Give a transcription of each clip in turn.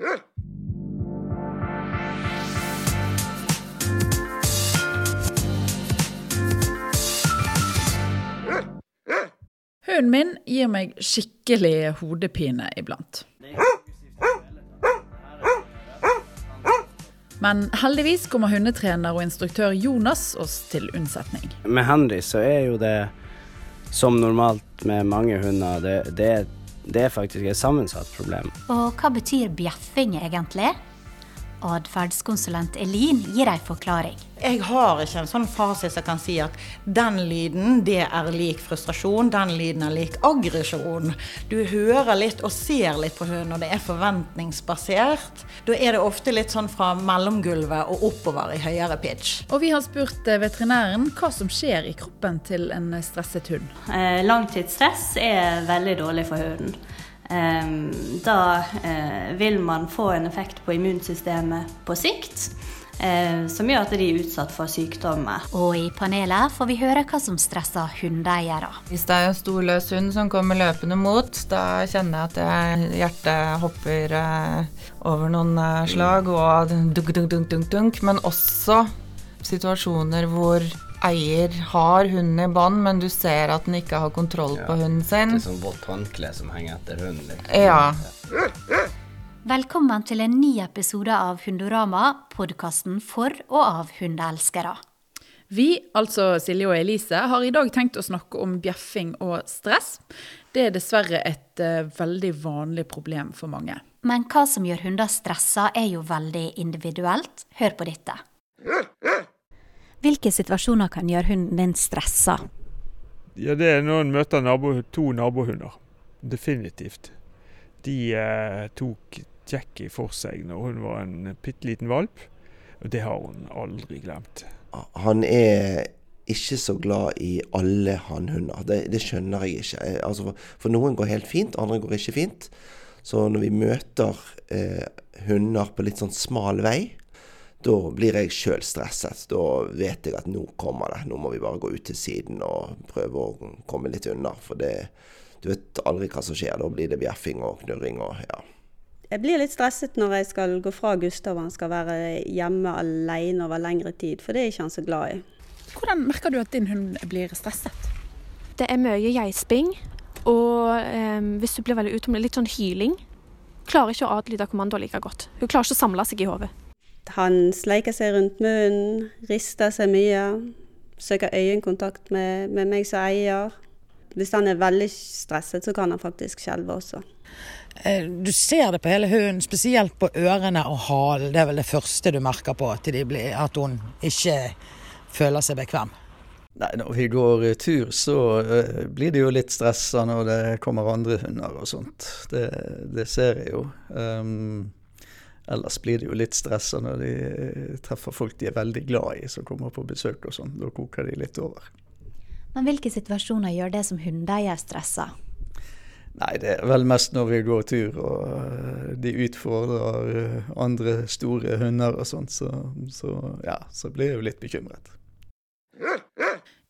Hunden min gir meg skikkelig hodepine iblant. Men heldigvis kommer hundetrener og instruktør Jonas oss til unnsetning. Med Henry så er jo det som normalt med mange hunder, det, det, det er faktisk et sammensatt problem. Og hva betyr bjeffing egentlig? Atferdskonsulent Elin gir ei forklaring. Jeg har ikke en sånn fasit som kan si at den lyden det er lik frustrasjon, den lyden er lik aggresjon. Du hører litt og ser litt på hunden, og det er forventningsbasert. Da er det ofte litt sånn fra mellomgulvet og oppover i høyere pitch. Og vi har spurt eh, veterinæren hva som skjer i kroppen til en stresset hund. Eh, langtidsstress er veldig dårlig for hunden. Ehm, da eh, vil man få en effekt på immunsystemet på sikt. Eh, som gjør at de er utsatt for sykdommer. Og i panelet får vi høre hva som stresser hundeeiere. Hvis det er en stor løs hund som kommer løpende mot, da kjenner jeg at hjertet hopper eh, over noen slag og dunk, dunk, dunk, dunk, dunk. Men også situasjoner hvor eier har hunden i bånd, men du ser at den ikke har kontroll ja, på hunden sin. Det er sånn vått håndkle som henger etter hunden. Liksom. Ja. Velkommen til en ny episode av Hundorama, podkasten for og av hundeelskere. Vi, altså Silje og Elise, har i dag tenkt å snakke om bjeffing og stress. Det er dessverre et uh, veldig vanlig problem for mange. Men hva som gjør hunder stressa, er jo veldig individuelt. Hør på dette. Hvilke situasjoner kan gjøre hunden din stressa? Ja, Det er når en møter nabo, to nabohunder. Definitivt. De eh, tok Jackie for seg når hun var en bitte liten valp, og det har hun aldri glemt. Han er ikke så glad i alle hannhunder. Det, det skjønner jeg ikke. Eh, altså, for, for, noen går helt fint, andre går ikke fint. Så når vi møter eh, hunder på litt sånn smal vei, da blir jeg sjøl stresset. Da vet jeg at nå kommer det. Nå må vi bare gå ut til siden og prøve å komme litt unna. For det, du vet aldri hva som skjer. Da blir det bjeffing og knurring og ja. Jeg blir litt stresset når jeg skal gå fra Gustav og han skal være hjemme alene over lengre tid, for det er ikke han så glad i. Hvordan merker du at din hund blir stresset? Det er mye geisping, og eh, hvis du blir veldig utålmodig, litt sånn hyling. Klarer ikke å adlyde kommandoer like godt. Hun klarer ikke å samle seg i hodet. Han sleiker seg rundt munnen, rister seg mye. Søker øyekontakt med, med meg som eier. Hvis han er veldig stresset, så kan han faktisk skjelve også. Eh, du ser det på hele hunden, spesielt på ørene og halen. Det er vel det første du merker på at, blir, at hun ikke føler seg bekvem. Nei, Når vi går tur, så uh, blir det jo litt stressa når det kommer andre hunder og sånt. Det, det ser jeg jo. Um, Ellers blir det jo litt stressa når de eh, treffer folk de er veldig glad i, som kommer på besøk og sånn. Da koker de litt over. Men hvilke situasjoner gjør det som hundeeier stressa? Nei, det er vel mest når vi går tur og eh, de utfordrer eh, andre store hunder og sånt, så, så, ja, så blir jeg jo litt bekymret.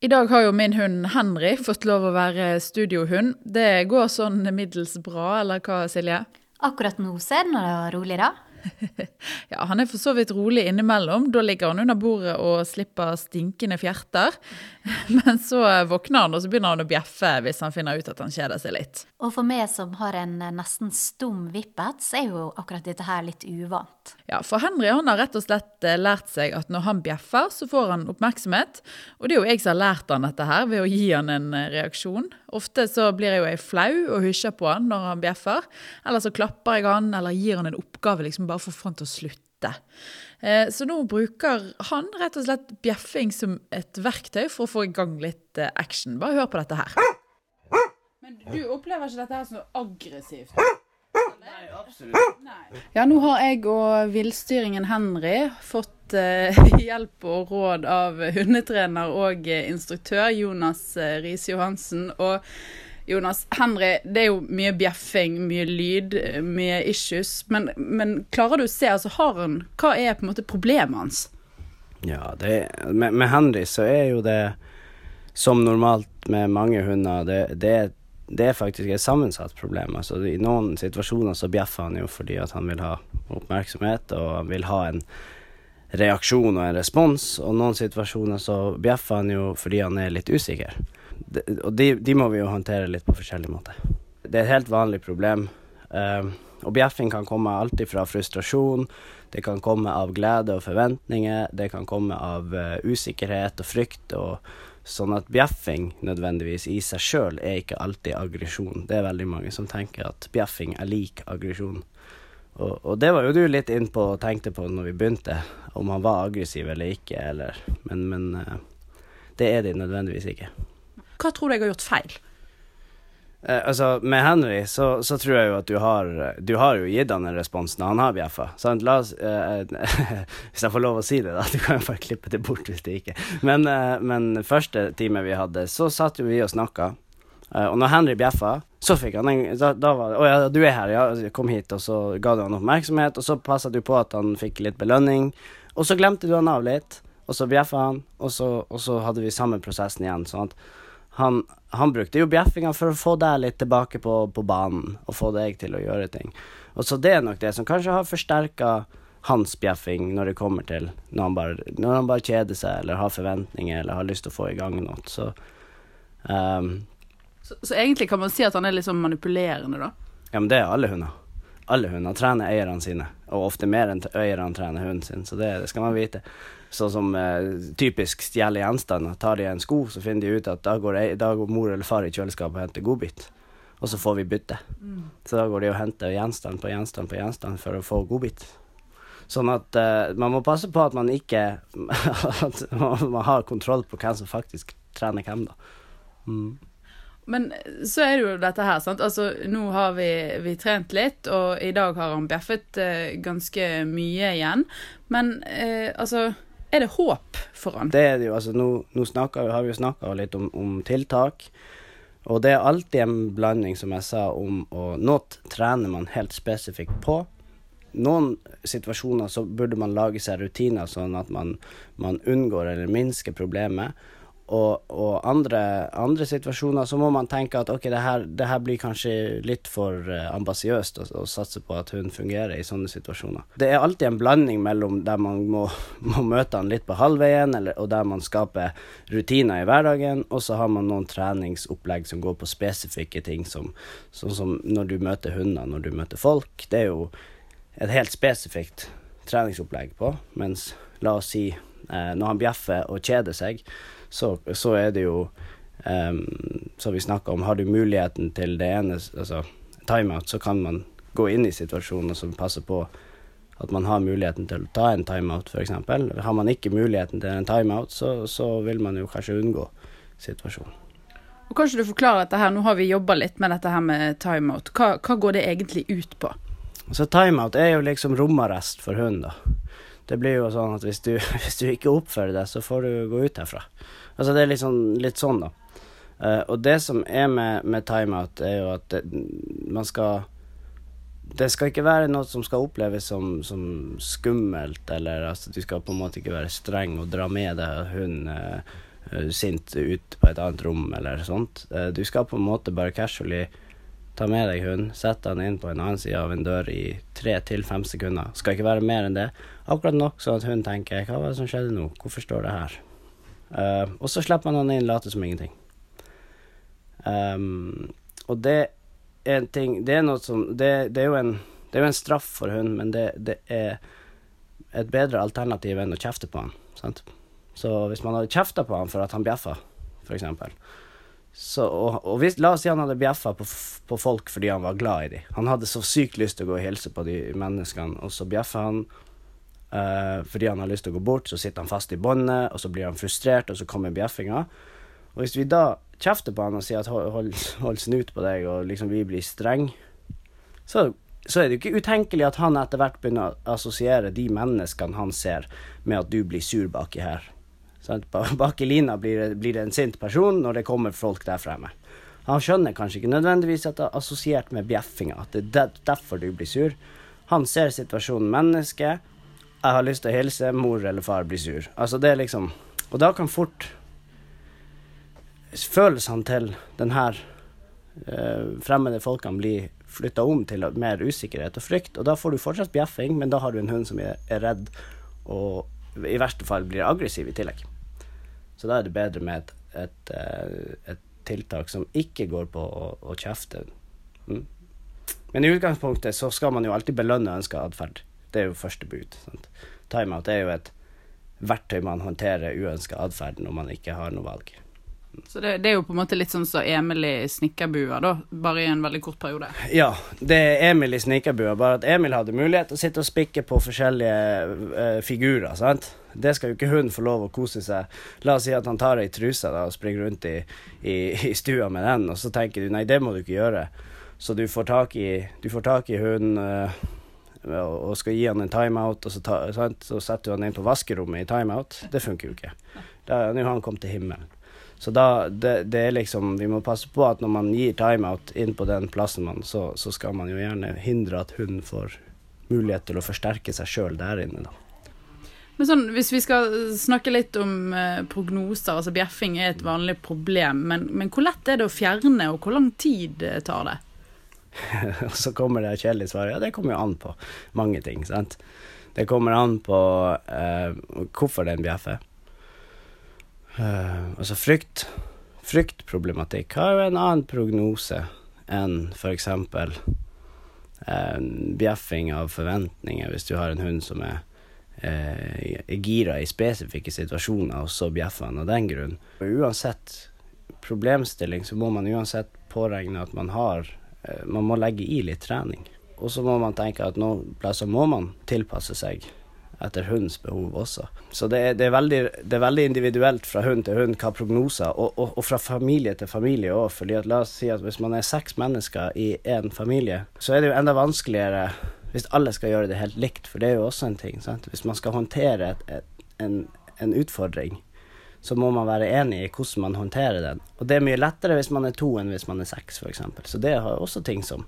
I dag har jo min hund Henry fått lov å være studiohund. Det går sånn middels bra, eller hva Silje? Akkurat nå ser det rolig, da. Ja, han er for så vidt rolig innimellom. Da ligger han under bordet og slipper stinkende fjerter. Men så våkner han, og så begynner han å bjeffe hvis han finner ut at han kjeder seg litt. Og for meg som har en nesten stum vippet, så er jo akkurat dette her litt uvant. Ja, for Henry han har rett og slett eh, lært seg at når han bjeffer, så får han oppmerksomhet. Og det er jo jeg som har lært han dette her, ved å gi han en eh, reaksjon. Ofte så blir jeg jo jeg flau og hysjer på han når han bjeffer. Eller så klapper jeg han, eller gir han en oppgave liksom bare for å få han til å slutte. Eh, så nå bruker han rett og slett bjeffing som et verktøy for å få i gang litt eh, action. Bare hør på dette her. Men du opplever ikke dette her som aggressivt? Nei, absolutt. Nei. Ja, nå har jeg og villstyringen Henry fått uh, hjelp og råd av hundetrener og instruktør Jonas Riise Johansen. Og Jonas, Henry, det er jo mye bjeffing, mye lyd, mye issues. Men, men klarer du å se, altså har han Hva er på en måte problemet hans? Ja, det, med, med, Henry så er jo det som normalt med mange hunder, det, det, det er faktisk et sammensatt problem. Altså, I noen situasjoner så bjeffer han jo fordi at han vil ha oppmerksomhet, og han vil ha en reaksjon og en respons, og noen situasjoner så bjeffer han jo fordi han er litt usikker. Det, og de, de, må vi jo håndtere litt på forskjellig måte. Det er et helt vanlig problem. Uh, og bjeffing kan komme alltid fra frustrasjon, det kan komme av glede og forventninger, det kan komme av uh, usikkerhet og frykt. og Sånn at bjeffing nødvendigvis i seg sjøl er ikke alltid aggresjon. Det er veldig mange som tenker at bjeffing er lik aggresjon. Og, og, det var jo du litt inn på og tenkte på når vi begynte, om han var aggressiv eller ikke, eller Men, men uh, det er de nødvendigvis ikke. Hva tror du jeg har gjort feil? Eh, altså, med Henry så, så, tror jeg jo at du har Du har jo gitt han en respons når han har bjeffa. Sant? La oss eh, Hvis jeg får lov å si det, da. Du kan jo bare klippe det bort hvis det ikke Men, eh, men første time vi hadde, så satt jo vi og snakka. Eh, og når Henry bjeffa, så fikk han en da, da var det Å ja, du er her, ja. Kom hit. Og så ga du han oppmerksomhet, og så passa du på at han fikk litt belønning. Og så glemte du han av litt, og så bjeffa han, og så, og så hadde vi samme prosessen igjen. sånn at han, han, brukte jo bjeffinga for å få deg litt tilbake på, på, banen, og få deg til å gjøre ting. Og så det er nok det som kanskje har forsterka hans bjeffing når det kommer til når han, bare, når han bare kjeder seg, eller har forventninger, eller har lyst til å få i gang noe. Så, um, så, så, egentlig kan man si at han er litt sånn manipulerende, da? Ja, men det er alle hunder. Alle hunder trener eierne sine, og ofte mer enn eierne trener hunden sin, så det, det skal man vite. Sånn som eh, typisk stjeler gjenstander. Tar de en sko, så finner de ut at da går, da går mor eller far i kjøleskapet og henter godbit. Og så får vi bytte. Mm. Så da går de og henter gjenstand på gjenstand på gjenstand for å få godbit. Sånn at eh, man må passe på at man ikke At man har kontroll på hvem som faktisk trener hvem, da. Mm. Men så er det jo dette her, sant. Altså, nå har vi, vi trent litt, og i dag har han bjeffet eh, ganske mye igjen. Men eh, altså er det håp for han? Det er det jo. altså Nå, nå snakker, har vi jo snakka litt om, om, tiltak. Og det er alltid en blanding, som jeg sa, om å Noe trener man helt spesifikt på. Noen situasjoner så burde man lage seg rutiner sånn at man, man unngår eller minsker problemet. Og, og andre, andre, situasjoner så må man tenke at ok, det her, det her blir kanskje litt for uh, ambisiøst å, å, satse på at hun fungerer i sånne situasjoner. Det er alltid en blanding mellom der man må, må møte han litt på halvveien, eller, og der man skaper rutiner i hverdagen, og så har man noen treningsopplegg som går på spesifikke ting, som, sånn som når du møter hunder, når du møter folk. Det er jo et helt spesifikt treningsopplegg på, mens la oss si eh, når han bjeffer og kjeder seg, så, så er det jo um, Som vi snakka om, har du muligheten til det ene, altså timeout, så kan man gå inn i situasjoner som passer på at man har muligheten til å ta en timeout, f.eks. Har man ikke muligheten til en timeout, så, så vil man jo kanskje unngå situasjonen. Og Kanskje du forklarer dette her, nå har vi jobba litt med dette her med timeout. Hva, hva går det egentlig ut på? Så Timeout er jo liksom romarrest for hund, da. Det blir jo sånn at hvis du, hvis du ikke oppfører deg, så får du gå ut herfra. Altså det er litt sånn, litt sånn da. Uh, og det som er med, med timeout, er jo at det, man skal Det skal ikke være noe som skal oppleves som, som, skummelt, eller altså du skal på en måte ikke være streng og dra med deg hunden uh, uh, sint ut på et annet rom eller sånt. du skal på en måte bare casually ta med deg hunden, sette den inn på en annen side av en dør i tre til fem sekunder. Skal ikke være mer enn det. Akkurat nok sånn at hunden tenker 'hva var det som skjedde nå', hvorfor står det her'? Uh, og så slipper man han inn, later som ingenting. Um, og det er en ting Det er noe som Det, det er, jo en, det er jo en straff for hunden, men det, det, er et bedre alternativ enn å kjefte på han. Sant? Så hvis man hadde kjefta på han for at han bjeffa, f.eks. Så, og, og hvis, la oss si han hadde bjeffa på, på, folk fordi han var glad i dem. Han hadde så sykt lyst til å gå og hilse på de menneskene, og så bjeffer han Uh, fordi han har lyst til å gå bort, så sitter han fast i båndet, og så blir han frustrert, og så kommer bjeffinga. Og hvis vi da kjefter på han og sier at hold, hold, hold snut på deg, og liksom vi blir streng, så, så, er det jo ikke utenkelig at han etter hvert begynner å assosiere de menneskene han ser, med at du blir sur baki her. Sånn, bak i lina blir blir det en sint person når det kommer folk der fremme. Han skjønner kanskje ikke nødvendigvis at det er assosiert med bjeffinga, at det er derfor du blir sur. Han ser situasjonen menneske, jeg har lyst til å hilse, mor eller far blir sur. Altså det er liksom Og da kan fort følelsene til den her øh, fremmede folkene bli flytta om til mer usikkerhet og frykt, og da får du fortsatt bjeffing, men da har du en hund som er redd og i verste fall blir aggressiv i tillegg. Så da er det bedre med et, et, eh, et tiltak som ikke går på å, å kjefte. Mm. Men i utgangspunktet så skal man jo alltid belønne ønska atferd. Det er jo første bud. Sant? Timeout er jo et verktøy man håndterer uønska atferd når man ikke har noe valg. Så det, det, er jo på en måte litt sånn som så Emil i Snekkerbua, da, bare i en veldig kort periode? Ja, det er Emil i Snekkerbua, bare at Emil hadde mulighet til å sitte og spikke på forskjellige uh, figurer, sant. Det skal jo ikke hun få lov å kose seg. La oss si at han tar ei truse da, og springer rundt i, i, i, stua med den, og så tenker du nei, det må du ikke gjøre. Så du får tak i, du får tak i hunden uh, og skal gi han en timeout, og så, ta, så, setter du han inn på vaskerommet i timeout. Det funker jo ikke. Nå har han kommet til himmelen. Så da, det, det, er liksom Vi må passe på at når man gir timeout inn på den plassen man, så, så skal man jo gjerne hindre at hunden får mulighet til å forsterke seg sjøl der inne, da. Men sånn, Hvis vi skal snakke litt om eh, prognoser, altså bjeffing er et vanlig problem. Men, men, hvor lett er det å fjerne, og hvor lang tid eh, tar det? Og så kommer det kjedelige svaret. Ja, det kommer jo an på mange ting. sant? Det kommer an på eh, hvorfor den bjeffer. Uh, altså frykt Fryktproblematikk har jo en annen prognose enn f.eks. Uh, bjeffing av forventninger, hvis du har en hund som er, uh, gira i spesifikke situasjoner, og så bjeffer han av den grunn. Og uansett problemstilling, så må man uansett påregne at man har uh, Man må legge i litt trening. Og så må man tenke at noen plasser må man tilpasse seg etter hundens behov også. Så det er, det er, veldig, det er veldig, individuelt fra hund til hund hva prognoser, og, og, og fra familie til familie òg. fordi at la oss si at hvis man er seks mennesker i én familie, så er det jo enda vanskeligere hvis alle skal gjøre det helt likt, for det er jo også en ting. Sant? Hvis man skal håndtere et, et, en, en utfordring, så må man være enig i hvordan man håndterer den. Og det er mye lettere hvis man er to enn hvis man er seks, f.eks. Så det har også ting som,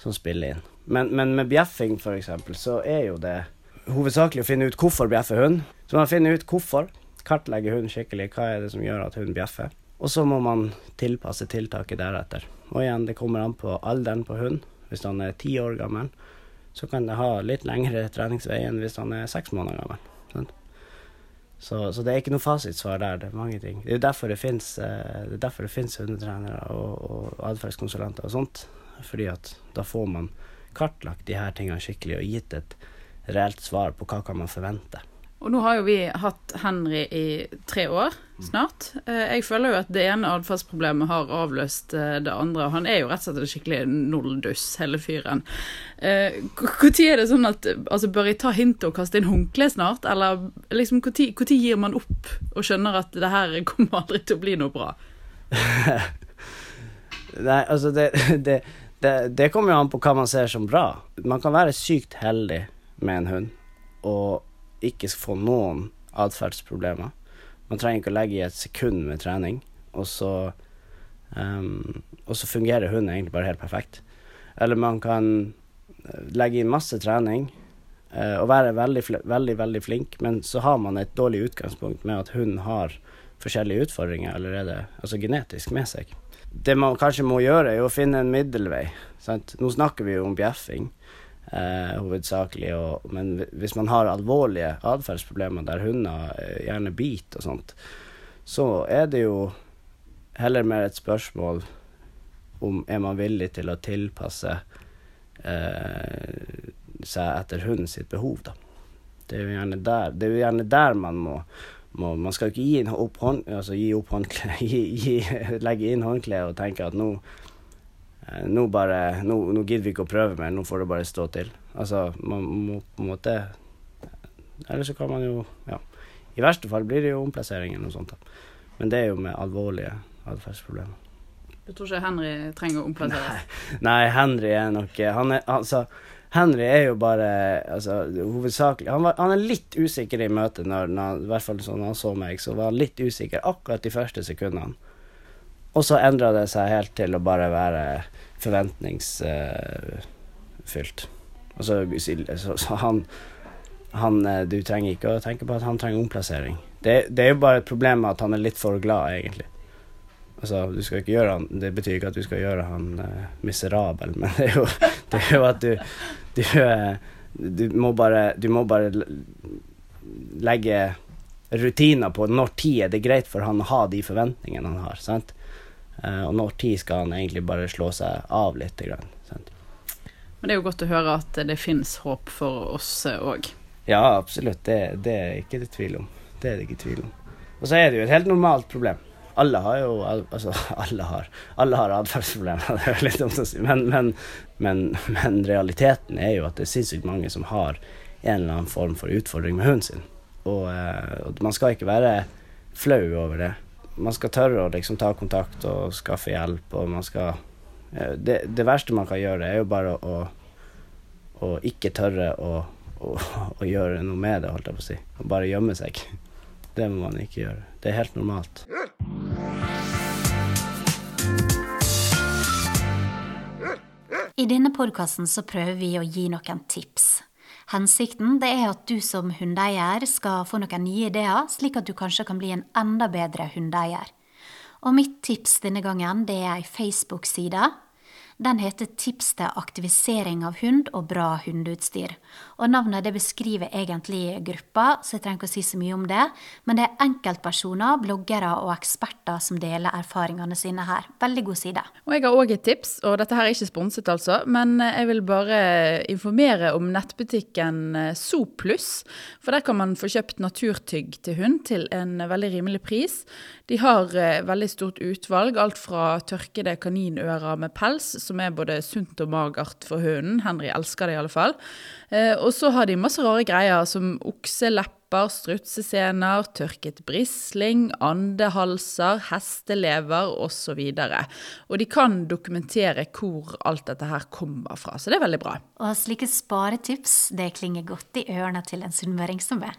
som spiller inn. Men, men med bjeffing, f.eks., så er jo det hovedsakelig å finne ut hvorfor bjeffer hund. Så man finner ut hvorfor, kartlegger hunden skikkelig, hva er det som gjør at hunden bjeffer. Og så må man tilpasse tiltaket deretter. Og igjen, det kommer an på alderen på hund. Hvis han er ti år gammel, så kan det ha litt lengre treningsvei enn hvis han er seks måneder gammel. Så, så, det er ikke noe fasitsvar der. Det er mange ting. Det er derfor det fins eh, hundetrenere og, og atferdskonsulenter og sånt. Fordi at da får man kartlagt de her tingene skikkelig og gitt et reelt svar på hva kan man forvente. Og nå har jo vi hatt Henry i tre år snart. Eh, jeg føler jo at det ene atferdsproblemet har avløst eh, det andre. Han er jo rett og slett en skikkelig nullduss, hele fyren. Når eh, er det sånn at altså Bør jeg ta hintet og kaste inn håndkle snart? Eller liksom når gir man opp og skjønner at det her kommer aldri til å bli noe bra? Nei, altså det, det, det, det kommer jo an på hva man ser som bra. Man kan være sykt heldig med en hund og ikke få noen atferdsproblemer. Man trenger ikke å legge i et sekund med trening, og så, um, og så fungerer hunden egentlig bare helt perfekt. Eller man kan eh, legge inn masse trening uh, og være veldig, veldig, veldig flink, men så har man et dårlig utgangspunkt med at hunden har forskjellige utfordringer allerede, altså genetisk, med seg. Det man kanskje må gjøre, er å finne en middelvei. Sant? Nå snakker vi jo om bjeffing eh, hovedsakelig. Og, men hvis man har alvorlige atferdsproblemer der hunder eh, gjerne biter og sånt, så er det jo heller mer et spørsmål om er man villig til å tilpasse eh, seg etter hunden sitt behov, da. Det er jo gjerne der, er jo gjerne der man må, Man skal ikke gi, opp hånd, altså gi legge inn håndkleet og tenke at nå nå bare nå, nå, gidder vi ikke å prøve mer, nå får det bare stå til. Altså, man må på en måte Eller så kan man jo Ja. I verste fall blir det jo omplassering eller noe sånt. Men det er jo med alvorlige atferdsproblemer. Du tror ikke Henry trenger å omplasseres? Nei, nei, Henry er nok Han er altså Henry er jo bare altså, hovedsakelig han, var, han, er litt usikker i møtet, når, når, i hvert fall sånn han så meg, så var han litt usikker akkurat de første sekundene. Og så endra det seg helt til å bare være forventningsfylt. Og så, så, så han, han, eh, Du trenger ikke å tenke på at han trenger omplassering. Det, det, er jo bare et problem med at han er litt for glad, egentlig. Altså, du skal ikke gjøre han Det betyr ikke at du skal gjøre han uh, miserabel, men det er jo, det er jo at du du, eh, du må bare Du må bare legge rutiner på når tid er det greit for han å ha de forventningene han har, sant? Eh, og når tid skal han egentlig bare slå seg av litt, sant? Men det er jo godt å høre at det finnes håp for oss òg. Ja, absolutt. Det, det er ikke det tvil om. Det er det ikke tvil om. Og så er det jo et helt normalt problem. Alle har jo Altså, alle har Alle har atferdsproblemer, det er litt dumt å si, men, men, men, men realiteten er jo at det er sinnssykt mange som har en eller annen form for utfordring med hunden sin. Og, eh, og man skal ikke være flau over det. Man skal tørre å liksom ta kontakt og skaffe hjelp, og man skal eh, det, det verste man kan gjøre, er jo bare å, å ikke tørre å, å, å gjøre noe med det, holdt jeg på å si. Og bare gjemme seg. Det må man ikke gjøre. Det er helt normalt. I denne podkasten så prøver vi å gi noen tips. Hensikten det er at du som hundeeier skal få noen nye ideer, slik at du kanskje kan bli en enda bedre hundeeier. Og mitt tips denne gangen det er ei Facebook-side. Den heter Tips til aktivisering av hund og bra hundeutstyr. Og Navnet det beskriver egentlig gruppa, så jeg trenger ikke å si så mye om det. Men det er enkeltpersoner, bloggere og eksperter som deler erfaringene sine her. Veldig god side. Og jeg har òg et tips, og dette her er ikke sponset altså, men jeg vil bare informere om nettbutikken Soplus. Zooplus. For der kan man få kjøpt naturtygg til hund til en veldig rimelig pris. De har eh, veldig stort utvalg, alt fra tørkede kaninører med pels, som er både sunt og magert for hunden. Henry elsker det i alle fall. Eh, og så har de masse rare greier som okselepper, strutsesener, tørket brisling, andehalser, hestelever osv. Og de kan dokumentere hvor alt dette her kommer fra, så det er veldig bra. Og slike sparetips det klinger godt i ørene til en sunnmøring som meg.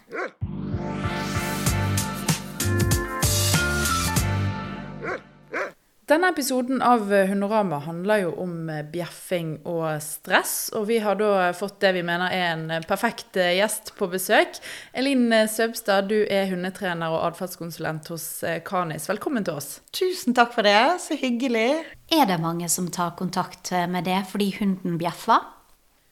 Denne episoden av Hundorama handler jo om eh, bjeffing og stress, og vi har da fått det vi mener er en perfekt eh, gjest på besøk. Elin Søbstad, du er hundetrener og atferdskonsulent hos eh, Kanis. Velkommen til oss. Tusen takk for det, så hyggelig. Er det mange som tar kontakt med det fordi hunden bjeffer?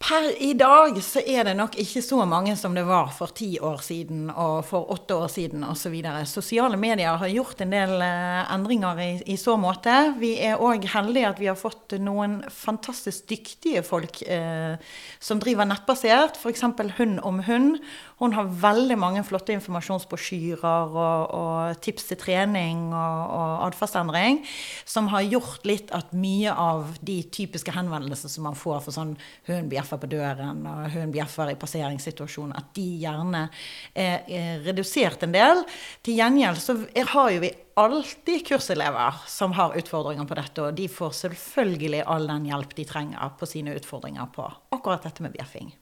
Per i dag så er det nok ikke så mange som det var for ti år siden og for åtte år siden osv. Sosiale medier har gjort en del eh, endringer i, i så måte. Vi er òg heldige at vi har fått noen fantastisk dyktige folk eh, som driver nettbasert, f.eks. Hund om hund. Hun har veldig mange flotte informasjonsbrosjyrer og, og tips til trening og, og atferdsendring, som har gjort litt at mye av de typiske henvendelsene som man får for sånn hund bjeffer på døren og hun bjeffer i passeringssituasjonen, at de gjerne er, er redusert en del. Til gjengjeld så har jo vi alltid kurselever som har utfordringer på dette, og de får selvfølgelig all den hjelp de trenger på sine utfordringer på akkurat dette med bjeffing.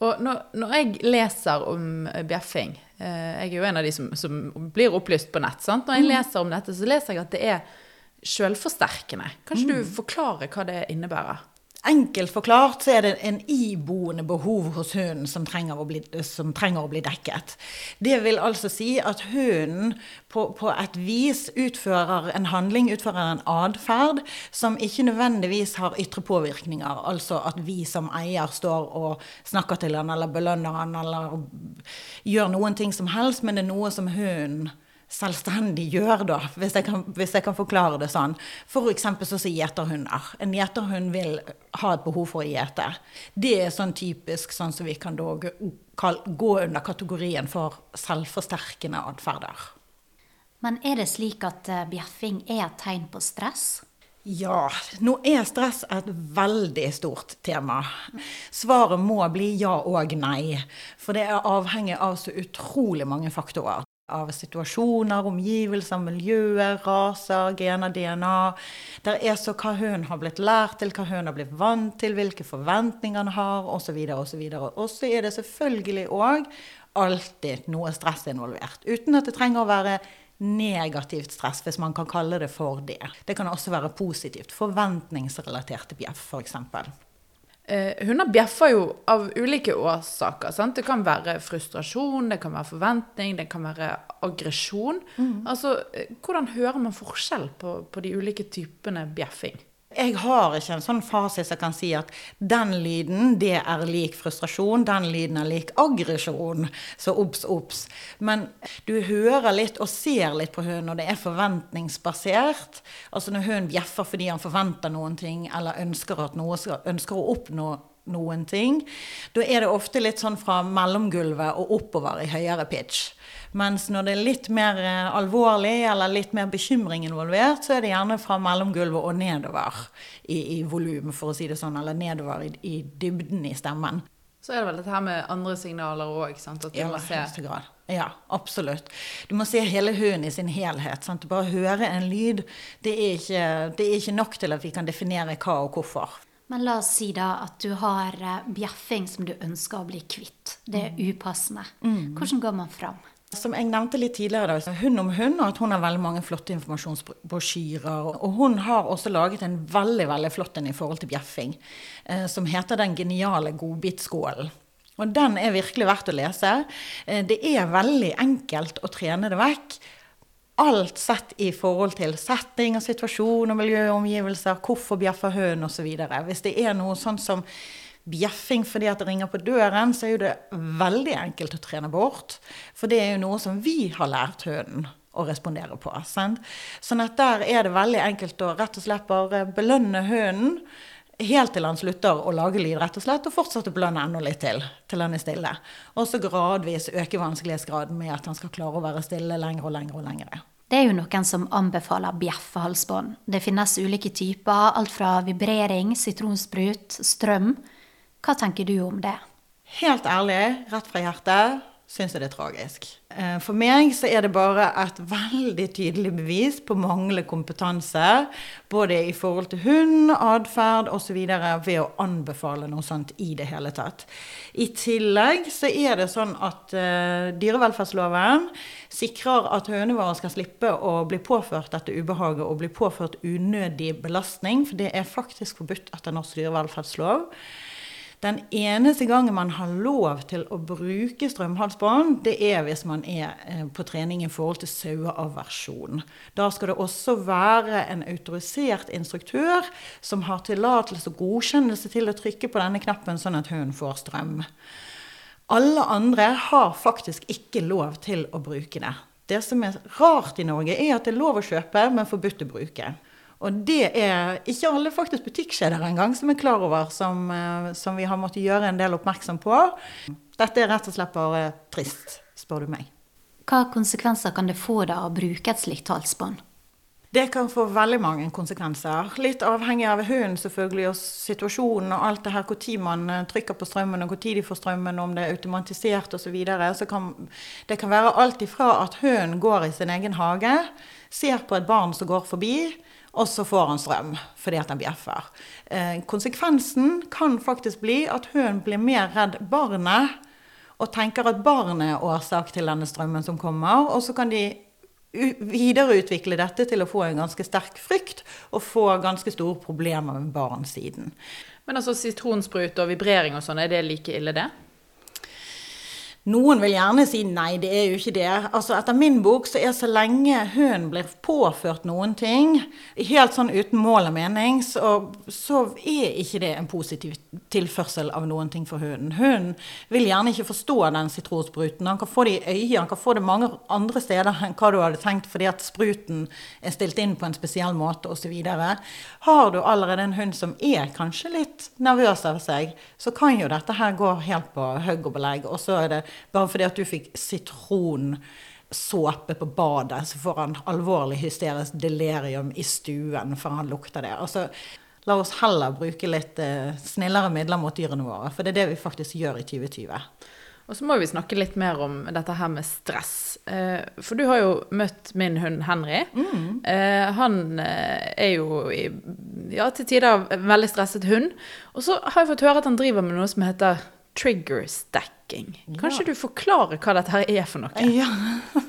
Og når, når jeg leser om eh, bjeffing eh, Jeg er jo en av de som, som blir opplyst på nett. sant? Når jeg Mm. leser om dette, så leser jeg at det er selvforsterkende. Kan ikke Mm. du forklare hva det innebærer? Enkelt forklart så er det en iboende behov hos hunden som trenger å bli, trenger å bli dekket. Det vil altså si at hunden på, på et vis utfører en handling, utfører en atferd, som ikke nødvendigvis har ytre påvirkninger. Altså at vi som eier står og snakker til han eller belønner han eller gjør noen ting som helst, men det er noe som hunden selvstendig gjør, da, hvis jeg kan, hvis jeg kan forklare det sånn. Eksempel sånn som gjeterhunder. En gjeterhund vil ha et behov for å gjete. Det er sånn typisk sånn som vi kan da gå, under kategorien for selvforsterkende atferder. Men er det slik at eh, bjeffing er et tegn på stress? Ja, nå er stress et veldig stort tema. Svaret må bli ja og nei. For det er avhengig av så utrolig mange faktorer. Av situasjoner, omgivelser, miljøer, raser, gener, DNA. Det er så hva hun har blitt lært til, hva hun har blitt vant til, hvilke forventninger han har, osv. osv. Og så er det selvfølgelig òg alltid noe stress involvert. Uten at det trenger å være negativt stress, hvis man kan kalle det for det. Det kan også være positivt. Forventningsrelaterte bjeff, f.eks. Eh, hunder bjeffer jo av ulike årsaker. Sant? Det kan være frustrasjon, det kan være forventning, det kan være aggresjon. Mm. Altså, eh, hvordan hører man forskjell på, på de ulike typene bjeffing? Jeg har ikke en sånn fasit som kan si at den lyden det er lik frustrasjon, den lyden er lik aggresjon. Så obs, obs. Men du hører litt og ser litt på hunden, og det er forventningsbasert. Altså når hunden bjeffer fordi han forventer noen ting, eller ønsker, noe ønsker å oppnå noen ting, da er det ofte litt sånn fra mellomgulvet og oppover i høyere pitch. Mens når det er litt mer eh, alvorlig eller litt mer bekymring involvert, så er det gjerne fra mellomgulvet og nedover i, i volum, for å si det sånn, eller nedover i, i dybden i stemmen. Så er det vel dette her med andre signaler òg, at du I må se grad. Ja, absolutt. Du må se hele hunden i sin helhet. Sant? Bare høre en lyd, det er, ikke, det er ikke nok til at vi kan definere hva og hvorfor. Men la oss si da at du har eh, bjeffing som du ønsker å bli kvitt. Det er upassende. Hvordan går man fram? Som jeg nevnte litt tidligere, da, Hun om hund, og at hun har veldig mange flotte informasjonsbrosjyrer. Og hun har også laget en veldig veldig flott en i forhold til bjeffing, eh, som heter Den geniale godbitskålen. Og den er virkelig verdt å lese. Eh, det er veldig enkelt å trene det vekk. Alt sett i forhold til setting og situasjon og miljø og omgivelser. Hvorfor bjeffer hunden osv. Hvis det er noe sånn som bjeffing fordi at det ringer på døren, så er jo det veldig enkelt å trene bort. For det er jo noe som vi har lært hunden å respondere på. Sant? Sånn at der er det veldig enkelt å rett og slett bare belønne hunden helt til han slutter å lage lyd, rett og slett, og fortsette å belønne enda litt til, til han er stille. Og så gradvis øke vanskelighetsgraden med at han skal klare å være stille lenger og lenger og lenger. Det er jo noen som anbefaler bjeffehalsbånd. Det finnes ulike typer, alt fra vibrering, sitronsprut, strøm. Hva tenker du om det? Helt ærlig, rett fra hjertet, syns jeg det er tragisk. Eh, For meg så er det bare et veldig tydelig bevis på manglende kompetanse, både i forhold til hund, atferd osv., ved å anbefale noe sånt i det hele tatt. I tillegg så er det sånn at eh, dyrevelferdsloven sikrer at hønene våre skal slippe å bli påført dette ubehaget og bli påført unødig belastning, for det er faktisk forbudt etter norsk dyrevelferdslov. Den eneste gangen man har lov til å bruke strømhalsbånd, det er hvis man er eh, på trening i forhold til saueaversjon. Da skal det også være en autorisert instruktør som har tillatelse og godkjennelse til å trykke på denne knappen, sånn at hunden får strøm. Alle andre har faktisk ikke lov til å bruke det. Det som er rart i Norge, er at det er lov å kjøpe, men forbudt å bruke. Og det er ikke alle faktisk butikkjeder engang som er klar over, som, eh, som vi har måttet gjøre en del oppmerksom på. Dette er rett og slett bare trist, spør du meg. Hva konsekvenser kan det få da å bruke et slikt halsbånd? Det kan få veldig mange konsekvenser. Litt avhengig av hunden selvfølgelig, og situasjonen og alt det her, når man eh, trykker på strømmen, og når de får strømmen, om det er automatisert osv. Så, videre. så kan det kan være alt ifra at hunden går i sin egen hage, ser på et barn som går forbi, og så får han strøm fordi at han bjeffer. Eh, konsekvensen kan faktisk bli at hun blir mer redd barnet, og tenker at barnet er årsak til denne strømmen som kommer, og så kan de videreutvikle dette til å få en ganske sterk frykt og få ganske store problemer med barn siden. Men altså sitronsprut og vibrering og sånn, er det like ille det? Noen vil gjerne si nei, det er jo ikke det. Altså Etter min bok så er så lenge hunden blir påført noen ting, helt sånn uten mål og mening, så, så er ikke det en positiv tilførsel av noen ting for hunden. Hunden vil gjerne ikke forstå den sitronspruten. Han kan få det i øyet, han kan få det mange andre steder enn hva du hadde tenkt, fordi at spruten er stilt inn på en spesiell måte osv. Har du allerede en hund som er kanskje litt nervøs av seg, så kan jo dette her gå helt på hugg og belegg. Og så er det bare fordi at du fikk sitronsåpe på badet, så får han alvorlig hysterisk delirium i stuen for han lukter det. Altså, la oss heller bruke litt eh, snillere midler mot dyrene våre, for det er det vi faktisk gjør i 2020. Og så må vi snakke litt mer om dette her med stress. Eh, For du har jo møtt min hund Henry. Mm. Han eh, er jo i, ja, til tider en veldig stresset hund. Og så har jeg fått høre at han driver med noe som heter trigger stacking. Kanskje du forklarer hva dette her er for noe? Ja.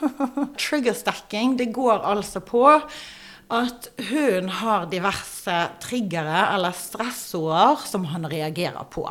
Trigger stacking, det går altså på at hunden har diverse triggere eller stressord som han reagerer på.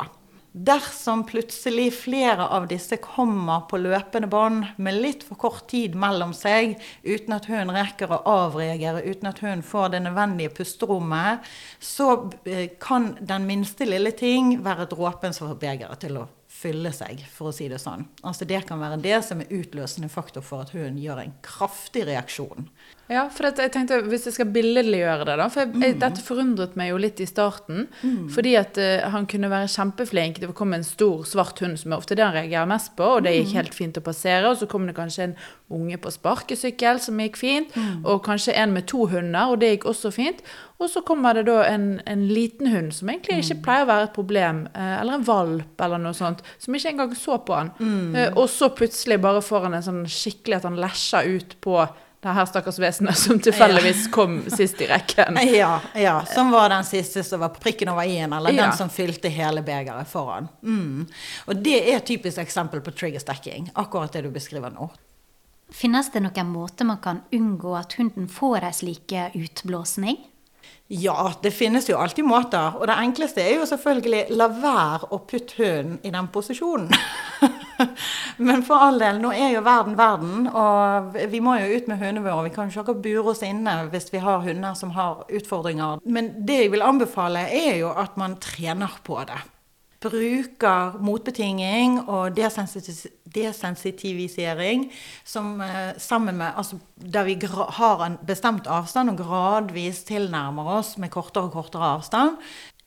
Dersom plutselig flere av disse kommer på løpende bånd med litt for kort tid mellom seg, uten at hun rekker å avreagere, uten at hun får det nødvendige pusterommet, så eh, kan den minste lille ting være dråpen som får begeret til å fylle seg, for å si det sånn. Altså Det kan være det som er utløsende faktor for at hun gjør en kraftig reaksjon. Ja, for jeg tenkte, Hvis jeg skal billedliggjøre det, da For jeg, jeg, dette forundret meg jo litt i starten. Mm. Fordi at uh, han kunne være kjempeflink. Det kom en stor, svart hund, som er ofte det han reagerer mest på. Og det gikk Mm. helt fint å passere. Og så kom det kanskje en unge på sparkesykkel, som gikk fint. Mm. Og kanskje en med to hunder, og det gikk også fint. Og så kommer det da en, en liten hund, som egentlig ikke pleier å være et problem. uh, eller en valp, eller noe sånt. Som ikke engang så på han. Mm. Uh, og så plutselig bare får han en sånn skikkelig at han lesjer ut på det her stakkars vesenet som tilfeldigvis kom sist i rekken. Ja, ja, som var den siste som var på prikken over i-en, eller Ja. den som fylte hele begeret foran. Mm. Og det er et typisk eksempel på trigger stacking, akkurat det du beskriver nå. Finnes det noen måter man kan unngå at hunden får ei slik utblåsning? Ja, det finnes jo alltid måter. Og det enkleste er jo selvfølgelig la være å putte hunden i den posisjonen. Men for all del, nå er jo verden verden, og vi må jo ut med hundene våre. Vi kan jo ikke bure oss inne hvis vi har hunder som har utfordringer. Men det jeg vil anbefale, er jo at man trener på det. Bruker motbetinging og desensitivisering som eh, sammen med altså, Der vi har en bestemt avstand og gradvis tilnærmer oss med kortere og kortere avstand.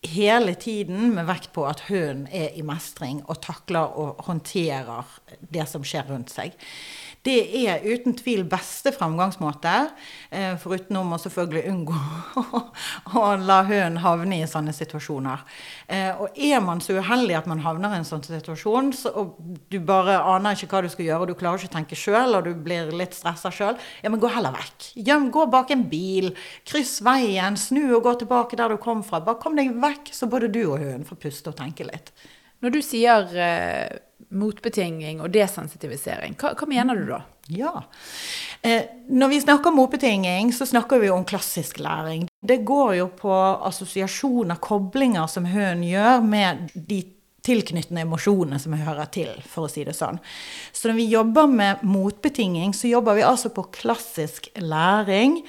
Hele tiden med vekt på at hunden er i mestring og takler og håndterer det som skjer rundt seg. Det er uten tvil beste fremgangsmåte, foruten om å selvfølgelig unngå å la hunden havne i sånne situasjoner. Eh, og er man så uheldig at man havner i en sånn situasjon, så, og du bare aner ikke hva du skal gjøre, og du klarer ikke å tenke sjøl, og du blir litt stressa sjøl, ja, men gå heller vekk. Gjem, gå bak en bil, kryss veien, snu og gå tilbake der du kom fra. Bare kom deg vekk, så både du og hunden får puste og tenke litt. Når du sier eh, motbetinging og desensitivisering, hva, hva mener du da? Ja. Eh, når vi snakker om motbetinging, så snakker vi om klassisk læring. Det går jo på assosiasjoner, koblinger som hun gjør med de tilknyttende emosjonene som hører til, for å si det sånn. Så når vi jobber med motbetinging, så jobber vi altså på klassisk læring.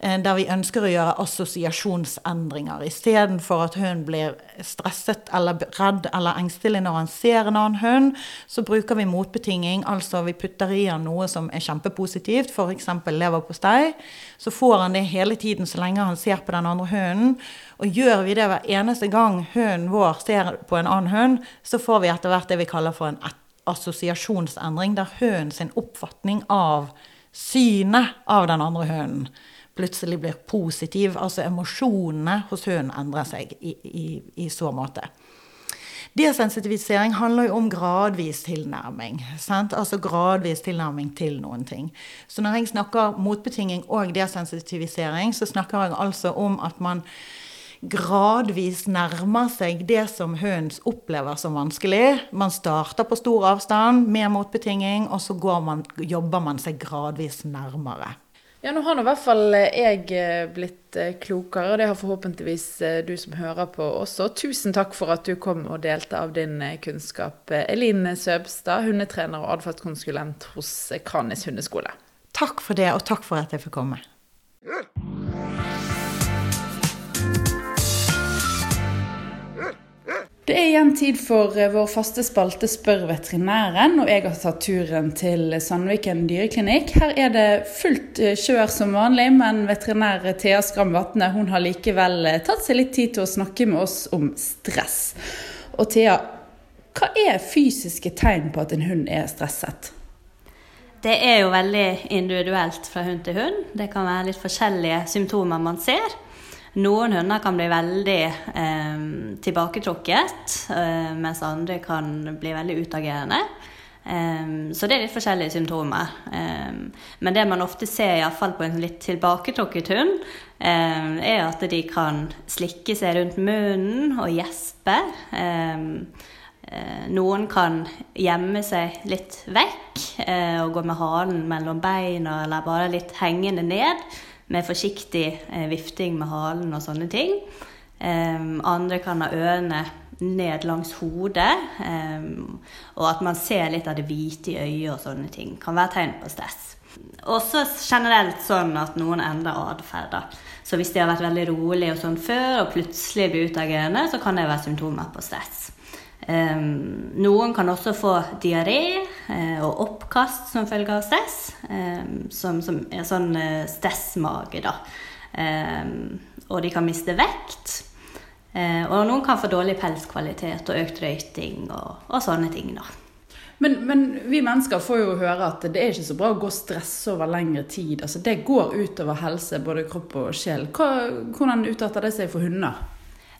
Eh, Der vi ønsker å gjøre assosiasjonsendringer. Istedenfor at hunden blir stresset eller redd eller engstelig når han ser en annen hund, så bruker vi motbetinging. Altså vi putter i han noe som er kjempepositivt, f.eks. leverpostei. Så får han det hele tiden så lenge han ser på den andre hunden. Og gjør vi det hver eneste gang hunden vår ser på en annen hund, så får vi etter hvert det vi kaller for en assosiasjonsendring, der hunden sin oppfatning av synet av den andre hunden plutselig blir positiv. Altså emosjonene hos hunden endrer seg i, i, i så måte. Desensitivisering handler jo om gradvis tilnærming. Sant? Altså gradvis tilnærming til noen ting. Så når jeg snakker motbetinging og desensitivisering, så snakker jeg altså om at man gradvis nærmer seg det som hunden opplever som vanskelig. Man starter på stor avstand med motbetinging, og så man, jobber man seg gradvis nærmere. Ja, nå har nå i hvert fall jeg eh, blitt eh, klokere, og det har forhåpentligvis eh, du som hører på også. Tusen takk for at du kom og delte av din kunnskap. Elin Søbstad, hundetrener og atferdskonsulent hos Kranis hundeskole. Takk for det, og takk for at jeg fikk komme. Det er igjen tid for vår faste spalte Spør veterinæren, og jeg har tatt turen til Sandviken dyreklinikk. Her er det fullt kjør som vanlig, men veterinær Thea Skram Vatne hun har likevel tatt seg litt tid til å snakke med oss om stress. Og Thea, hva er fysiske tegn på at en hund er stresset? Det er jo veldig individuelt fra hund til hund. Det kan være litt forskjellige symptomer man ser. Noen hunder kan bli veldig eh, tilbaketrukket, eh, mens andre kan bli veldig utagerende. Eh, så det er litt forskjellige symptomer. men det man ofte ser, iallfall på en litt tilbaketrukket hund, er at de kan slikke seg rundt munnen og gjespe. Noen kan gjemme seg litt vekk og gå med halen mellom beina eller bare litt hengende ned. Med forsiktig eh, vifting med halen og sånne ting. Um, andre kan ha ørene ned langs hodet. Um, og at man ser litt av det hvite i øyet og sånne ting. Kan være tegn på stress. Også generelt sånn at noen endrer atferd. Så hvis de har vært veldig rolig og sånn før, og plutselig blir utagerende, så kan det være symptomer på stress. Um, noen kan også få diaré uh, og oppkast som følge av stress, um, som, som, er sånn uh, stressmage, da. Um, og de kan miste vekt. Uh, og noen kan få dårlig pelskvalitet og økt røyting og, og sånne ting, da. Men, men, vi mennesker får jo høre at det er ikke så bra å gå og stresse over lengre tid. Altså, det går utover helse, både kropp og sjel. Hvordan utarter det seg for hunder?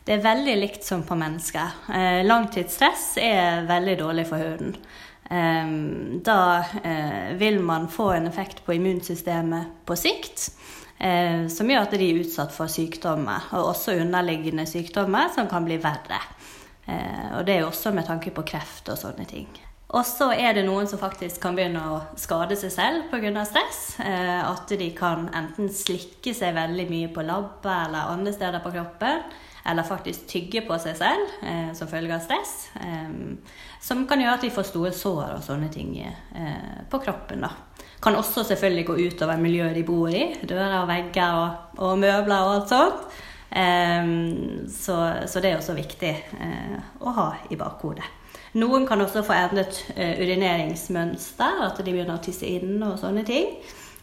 Det er veldig likt som på mennesker. Eh, langtidsstress er veldig dårlig for huden. Eh, da eh, vil man få en effekt på immunsystemet på sikt. Eh, som gjør at de er utsatt for sykdommer, og også underliggende sykdommer som kan bli verre. Eh, og det er også med tanke på kreft og sånne ting. Og så er det noen som faktisk kan begynne å skade seg selv pga. stress. Eh, at de kan enten slikke seg veldig mye på labber eller andre steder på kroppen. Eller faktisk tygge på seg selv eh, som følge av stress. Eh, som kan gjøre at de får store sår og sånne ting eh, på kroppen. da. Kan også selvfølgelig gå utover miljøet de bor i. Dører og vegger og, og møbler og alt sånt. Eh, så, så, det er også viktig eh, å ha i bakhodet. Noen kan også få endret uh, urineringsmønster, at de begynner å tisse inne og sånne ting.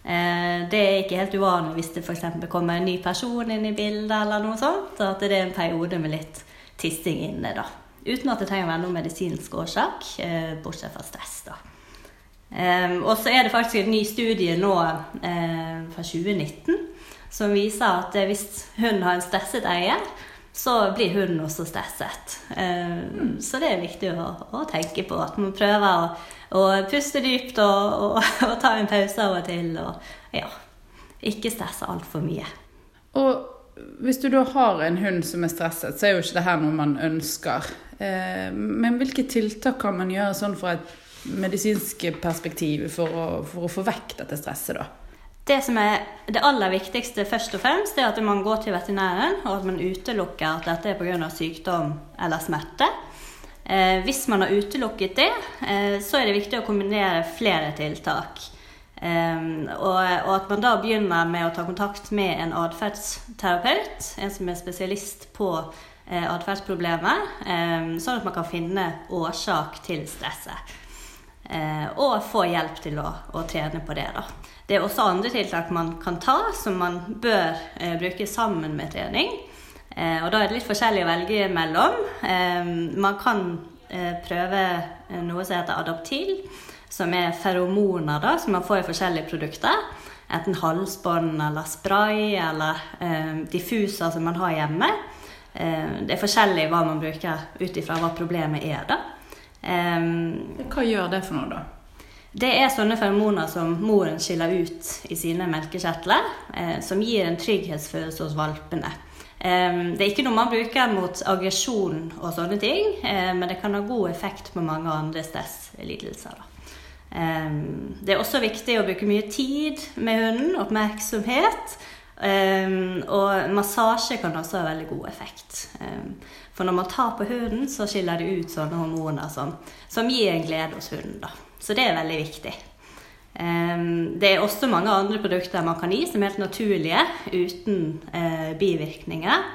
Uh, det er ikke helt uvanlig hvis det f.eks. kommer en ny person inn i bildet, eller noe sånt, at det er en periode med litt tissing inne. da. Uten at det trenger å være noen medisinsk årsak, uh, bortsett fra stress. da. Um, og så er det faktisk en ny studie nå fra 2019 som viser at hvis hunden har en stresset eier, så blir hunden også stresset. Mm. Så det er viktig å, å, tenke på at man prøver å, å puste dypt og, og, og, ta en pause av og til. Og ja, ikke stresse altfor mye. Og hvis du da har en hund som er stresset, så er jo ikke det her noe man ønsker. Eh, men hvilke tiltak kan man gjøre sånn fra et medisinsk perspektiv for å, for å få vekk dette stresset, da? Det som er det aller viktigste først og fremst, er at man går til veterinæren, og at man utelukker at dette er pga. sykdom eller smerte. Eh, hvis man har utelukket det, eh, så er det viktig å kombinere flere tiltak. Eh, og, og, at man da begynner med å ta kontakt med en atferdsterapeut, en som er spesialist på eh, atferdsproblemer, eh, sånn at man kan finne årsak til stresset. Eh, og få hjelp til å, å trene på det. da. Det er også andre tiltak man kan ta, som man bør eh, bruke sammen med trening. Eh, og da er det litt forskjellig å velge mellom. Eh, man kan eh, prøve eh, noe som heter Adaptil, som er feromoner da, som man får i forskjellige produkter. Enten halsbånd eller spray eller diffuser som man har hjemme. det er forskjellig hva man bruker ut ifra hva problemet er. da. hva gjør det for noe, da? Det er sånne feromoner som moren skiller ut i sine melkekjertler, eh, som gir en trygghetsfølelse hos valpene. Eh, det er ikke noe man bruker mot aggresjon og sånne ting, eh, men det kan ha god effekt på mange andre stresslidelser. Eh, det er også viktig å bruke mye tid med hunden, oppmerksomhet. Eh, og massasje kan også ha veldig god effekt. Eh, for når man tar på hunden, så skiller det ut sånne hormoner som, som gir en glede hos hunden. da. Så det er veldig viktig. Det er også mange andre produkter man kan gi som er helt naturlige, uten eh, bivirkninger.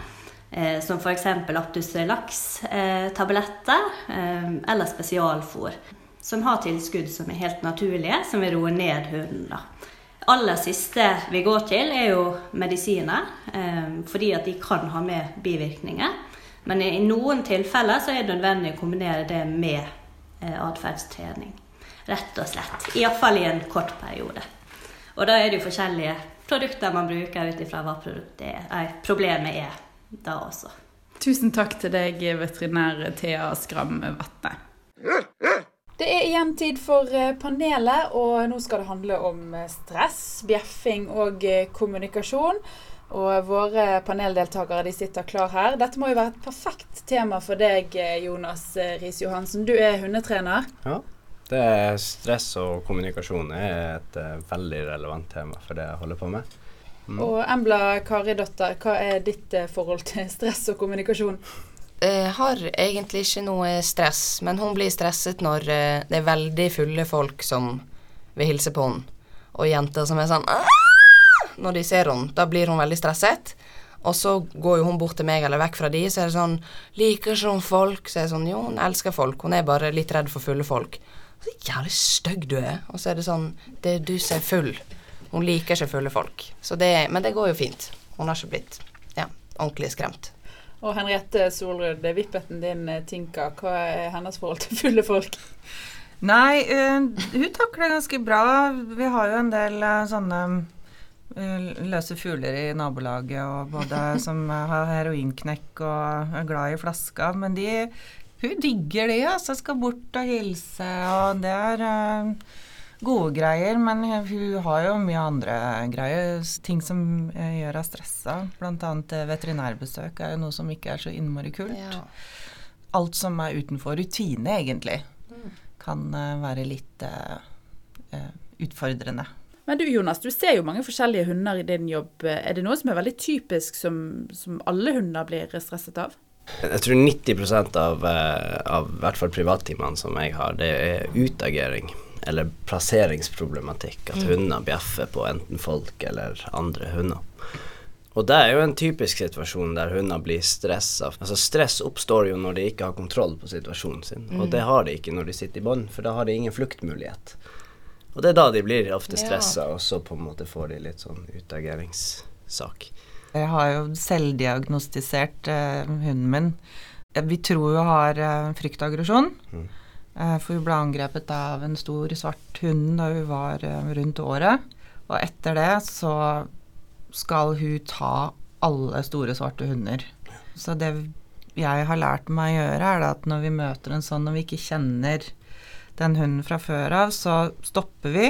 Eh, som f.eks. Aptus laks-tabletter eh, eller spesialfôr. Som har tilskudd som er helt naturlige, som vil roe ned hunden. da aller siste vi går til, er jo medisiner. fordi at de kan ha med bivirkninger. Men i noen tilfeller så er det nødvendig å kombinere det med atferdstrening. Rett og slett. Iallfall i en kort periode. Og da er det jo forskjellige produkter man bruker ut ifra hva er, problemet er da også. Tusen takk til deg, veterinær Thea Skram Vatne. Det er igjen tid for eh, panelet, og nå skal det handle om eh, stress, bjeffing og eh, kommunikasjon. Og våre paneldeltakere de sitter klar her. Dette må jo være et perfekt tema for deg, Jonas Riis Johansen. Du er hundetrener. Ja. Det er stress og kommunikasjon er et uh, veldig relevant tema for det jeg holder på med. Og Embla Karidotter, hva er ditt uh, forhold til stress og kommunikasjon? Jeg har egentlig ikke noe stress, men hun blir stresset når uh, det er veldig fulle folk som vil hilse på henne, og jenter som er sånn «Aah!» Når de ser henne, da blir hun veldig stresset. Og så går jo hun bort til meg eller vekk fra de, så er det sånn 'Liker ikke hun folk?' Så er det sånn 'Jo, hun elsker folk. Hun er bare litt redd for fulle folk'. Så jævlig stygg du er. Og så er det sånn 'Det du som er full'. Hun liker ikke fulle folk. Så det, men det går jo fint. Hun har ikke blitt ja, ordentlig skremt. Og Henriette Solrud, vippeten din eh, Tinka, hva er hennes forhold til fulle folk? Nei, uh, hun takler det ganske bra. Vi har jo en del uh, sånne eh, løse fugler i nabolaget, og både som har heroinknekk og er glad i flaska. Men de, hun digger det, altså. Skal bort og hilse, og det er uh, gode greier. Men hun har jo mye andre greier, ting som eh, gjør henne stressa. Blant annet eh, veterinærbesøk er jo noe som ikke er så innmari kult. Ja. Alt som er utenfor rutine, egentlig, kan uh, være litt uh, utfordrende. Men du Jonas, du ser jo mange forskjellige hunder i din jobb. Er det noe som er veldig typisk som, som alle hunder blir stresset av? Jeg tror 90% av, eh, av i hvert fall privattimene som jeg har, det er utagering. Eller plasseringsproblematikk. At Mm. hunder bjeffer på enten folk eller andre hunder. Og det er jo en typisk situasjon der hunder blir stressa. Altså stress oppstår jo når de ikke har kontroll på situasjonen sin, og Mm. det har de ikke når de sitter i bånd, for da har de ingen fluktmulighet. Og det er da de blir ofte Ja. stressa, og så på en måte får de litt sånn utageringssak. Jeg har jo selvdiagnostisert eh, hunden min. Vi tror hun har eh, fryktaggresjon. Mm. Eh, for hun ble angrepet av en stor svart hund da hun var eh, rundt året. Og etter det så skal hun ta alle store svarte hunder. Så det jeg har lært meg å gjøre, er at når vi møter en sånn, når vi ikke kjenner den hunden fra før av, så stopper vi.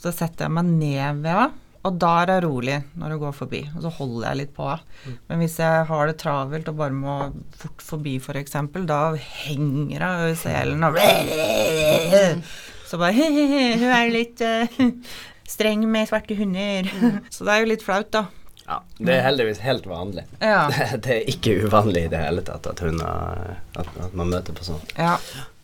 Så setter jeg meg ned ved henne, og da er jeg rolig når jeg går forbi. Og så holder jeg litt på. Men hvis jeg har det travelt og bare må fort forbi, f.eks., da henger jeg over selen og Så bare Hun er litt uh, streng med svarte hunder. Så det er jo litt flaut, da. Ja, det er heldigvis helt vanlig. Ja. Det, det er ikke uvanlig i det hele tatt at, hunder, at, at man møter på sånt. Ja.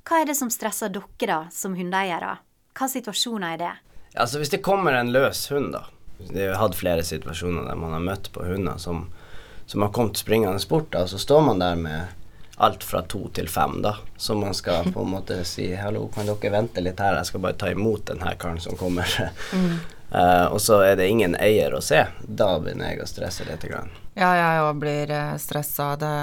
Hva er det som stresser dere, da, som hundeeiere? Hva situasjoner er det? Altså Hvis det kommer en løs hund, da Det har hatt flere situasjoner der man har møtt på hunder som, som har kommet springende bort, da, så står man der med alt fra to til fem, da. Så man skal på en måte si 'hallo, kan dere vente litt her, jeg skal bare ta imot den her karen som kommer'. Eh, og så er det ingen eier å se. Da begynner jeg å stresse litt. Grann. Ja, jeg òg blir uh, stressa det.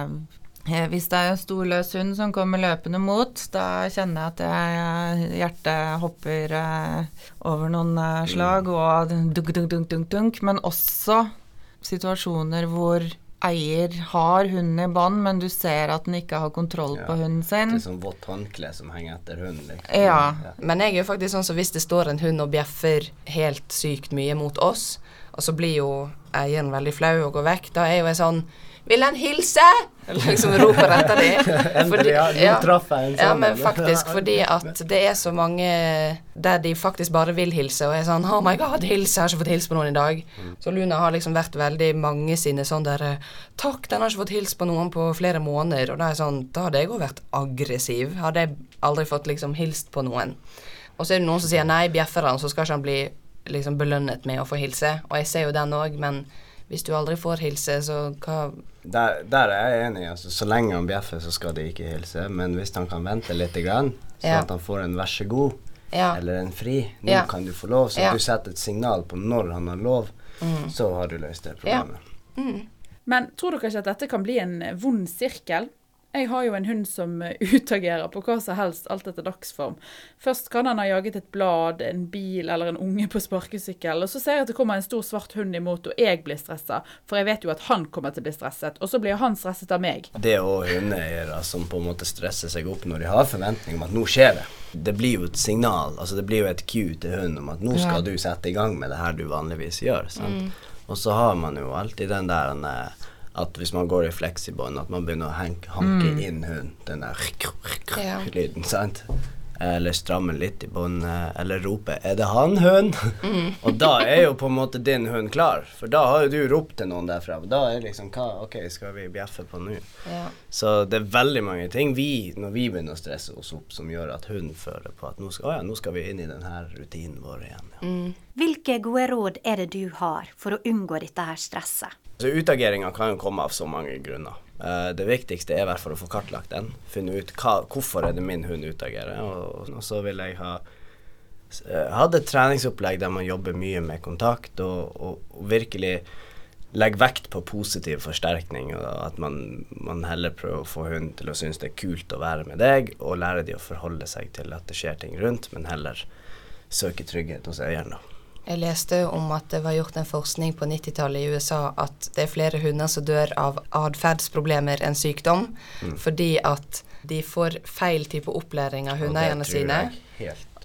Eh, Hvis det er en stor løs hund som kommer løpende mot, da kjenner jeg at jeg, hjertet hopper eh, over noen eh, slag, og dunk, dunk, dunk, dunk, dunk. Men også situasjoner hvor eier har hunden i bånd, men du ser at den ikke har kontroll på hunden sin. Det er sånn vått håndkle som henger etter hunden. Liksom. Ja. Men jeg er jo faktisk sånn som hvis det står en hund og bjeffer helt sykt mye mot oss, og så blir jo eieren veldig flau og går vekk, da er jo jeg sånn Vil han hilse? Eller liksom roper etter dem. Endelig, ja, Ja, sånn. men faktisk fordi at det er så mange der de faktisk bare vil hilse, og er sånn Oh my god, hilse! jeg har ikke fått hilse på noen i dag. Så Luna har liksom vært veldig mange sine sånn der Takk, den har ikke fått hilse på noen på flere måneder. Og da er jeg sånn Da hadde jeg òg vært aggressiv. Hadde jeg aldri fått liksom hilst på noen. Og så er det noen som sier nei, bjeffer han, så skal ikke han bli liksom belønnet med å få hilse. Og jeg ser jo den òg, men hvis du aldri får hilse, så hva Der, der er jeg enig. Altså, så lenge han bjeffer, så skal de ikke hilse. Men hvis han kan vente litt, grann, sånn Ja. at han får en 'vær så god' Ja. eller en 'fri', nå Ja. kan du få lov, så Ja. du setter et signal på når han har lov, Mm. så har du løst det problemet. Men tror dere ikke at dette kan bli en vond sirkel? Jeg har jo en hund som eh, utagerer på hva som helst, alt etter dagsform. Først kan han ha jaget et blad, en bil eller en unge på sparkesykkel, og så ser jeg at det kommer en stor svart hund imot, og jeg blir stressa, for jeg vet jo at han kommer til å bli stresset, og så blir han stresset av meg. Det er òg hundeeiere som på en måte stresser seg opp når de har forventning om at nå skjer det. Det blir jo et signal, altså det blir jo et cue til hunden om at nå skal du sette i gang med det her du vanligvis gjør. Sant? Mm. Og så har man jo alltid den der at hvis man går i fleksibånd, at man begynner å hanke Mm. inn hunden. Den der Ja. lyden, sant. eller stramme litt i båndet, eller rope 'er det han, hund?' og da er jo på en måte din hund klar, for da har jo du ropt til noen derfra. Da er liksom hva Ok, skal vi bjeffe på nå? Ja. Så det er veldig mange ting vi, når vi begynner å stresse oss opp, som gjør at hunden føler på at nå skal, ja, nå skal vi inn i denne rutinen vår igjen. Ja. Hvilke gode råd er det du har for å unngå dette her stresset? Så Utageringa kan jo komme av så mange grunner. Eh, det viktigste er i hvert fall å få kartlagt den. Finne ut hva, hvorfor er det min hund utagerer. Og, og så vil jeg ha eh, hatt et treningsopplegg der man jobber mye med kontakt og, og, og virkelig legger vekt på positiv forsterkning. Og at man, man heller prøver å få hunden til å synes det er kult å være med deg, og lære de å forholde seg til at det skjer ting rundt, men heller søke trygghet hos eieren. Jeg leste om at det var gjort en forskning på 90-tallet i USA at det er flere hunder som dør av atferdsproblemer enn sykdom, Mm. fordi at de får feil type opplæring av hundeeierne sine.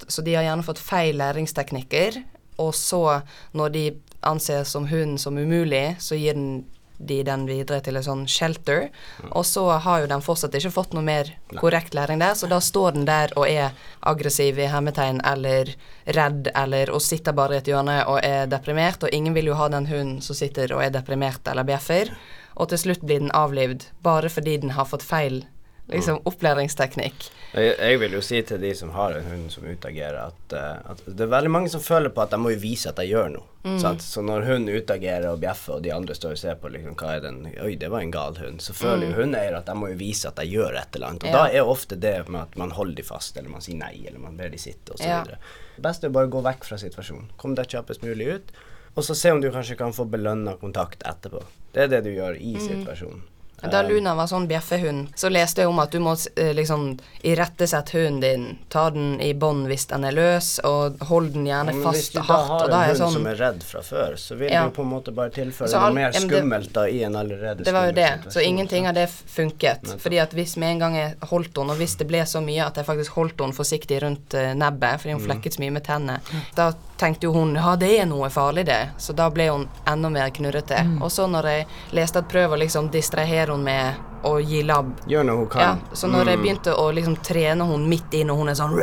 Så de har gjerne fått feil læringsteknikker, og så, når de anses som hunden som umulig, så gir den de den videre til en sånn shelter, og så har jo den fortsatt ikke fått noe mer korrekt læring der, så da står den der og er aggressiv i hermetegn eller redd eller og sitter bare i et hjørne og er deprimert, og ingen vil jo ha den hunden som sitter og er deprimert eller bjeffer, og til slutt blir den avlivd bare fordi den har fått feil liksom, opplæringsteknikk. Jeg, jeg vil jo si til de som har en hund som utagerer, at, eh, at det er veldig mange som føler på at de må jo vise at de gjør noe. Mm. Så når hunden utagerer og bjeffer, og de andre står og ser på liksom, hva er den Oi, det var en gal hund. Så føler Mm. jo hundeeier at de må jo vise at de gjør et eller annet. Og Ja. da er ofte det med at man holder de fast, eller man sier nei, eller man ber de sitte, osv. Ja. Det beste er bare å gå vekk fra situasjonen. Kom deg kjappest mulig ut. Og så se om du kanskje kan få belønna kontakt etterpå. Det er det du gjør i Mm. situasjonen. Da Eh, Luna var sånn bjeffehund, så leste jeg om at du må eh, liksom irettesette hunden din. Ta den i bånd hvis den er løs, og hold den Ja, gjerne og fast hvis du da har en hund sånn som er redd fra før, så vil Ja. du på en måte bare tilføre Så noe mer skummelt da i en allerede Det var jo skummel det. Så ingenting av det funket. Men, Fordi at hvis med en gang jeg holdt henne, og hvis det ble så mye at jeg faktisk holdt henne forsiktig rundt eh, nebbet, fordi hun Mm. flekket så mye med tennene, da tenkte jo hun ja, det er noe farlig, det. Så da ble hun enda mer knurrete. Mm. Og så når jeg leste at prøv å liksom distrahere henne med å gi labb Gjør noe hun kan. Ja, så når jeg Mm. begynte å liksom trene henne midt inn, og hun er sånn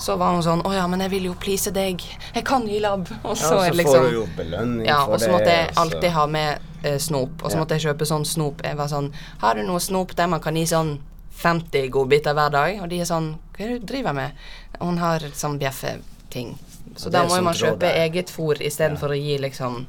så var hun sånn Å ja, men jeg vil jo please deg. Jeg kan gi labb. Og Ja, så så er får liksom du jo belønning Ja, for og så måtte jeg så- alltid ha med eh, snop. Og så Ja. måtte jeg kjøpe sånn snop. Jeg var sånn Har du noe snop der man kan gi sånn 50 godbiter hver dag? Og de er sånn Hva er det du driver med? Og hun har sånn bjeffeting. Så Ja, da må jo man kjøpe eget fôr istedenfor å gi liksom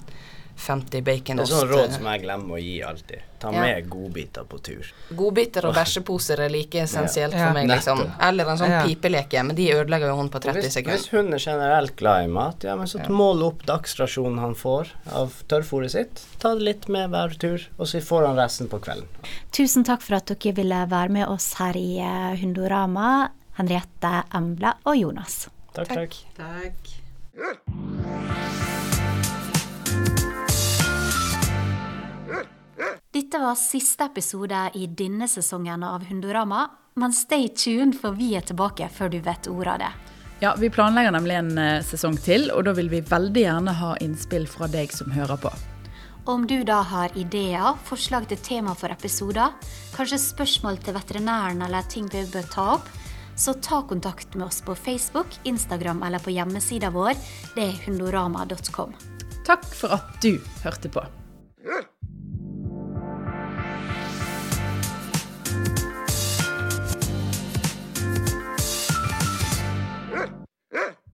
50 Det er sånn råd som jeg glemmer å gi alltid. Ta Ja. med godbiter på tur. Godbiter og bæsjeposer er like essensielt Ja. for meg, liksom. Eller en sånn Ja. pipeleke, men de ødelegger jo hun på 30 Hvis, sekunder. hvis hunden er generelt glad i mat, ja, men så mål opp dagsrasjonen han får av tørrfôret sitt. Ta det litt med hver tur, og så får han resten på kvelden. Tusen takk for at dere ville være med oss her i eh, Hundorama, Henriette, Embla og Jonas. Takk, takk. Takk. Dette var siste episode i denne sesongen av Hundorama, men stay tuned, for vi er tilbake før du vet ordet av det. Ja, Vi planlegger nemlig en eh, sesong til, og da vil vi veldig gjerne ha innspill fra deg som hører på. Om du da har ideer, forslag til tema for episoder, kanskje spørsmål til veterinæren eller ting vi bør ta opp, så ta kontakt med oss på Facebook, Instagram eller på hjemmesida vår. Det er hundorama.com. Takk for at du hørte på.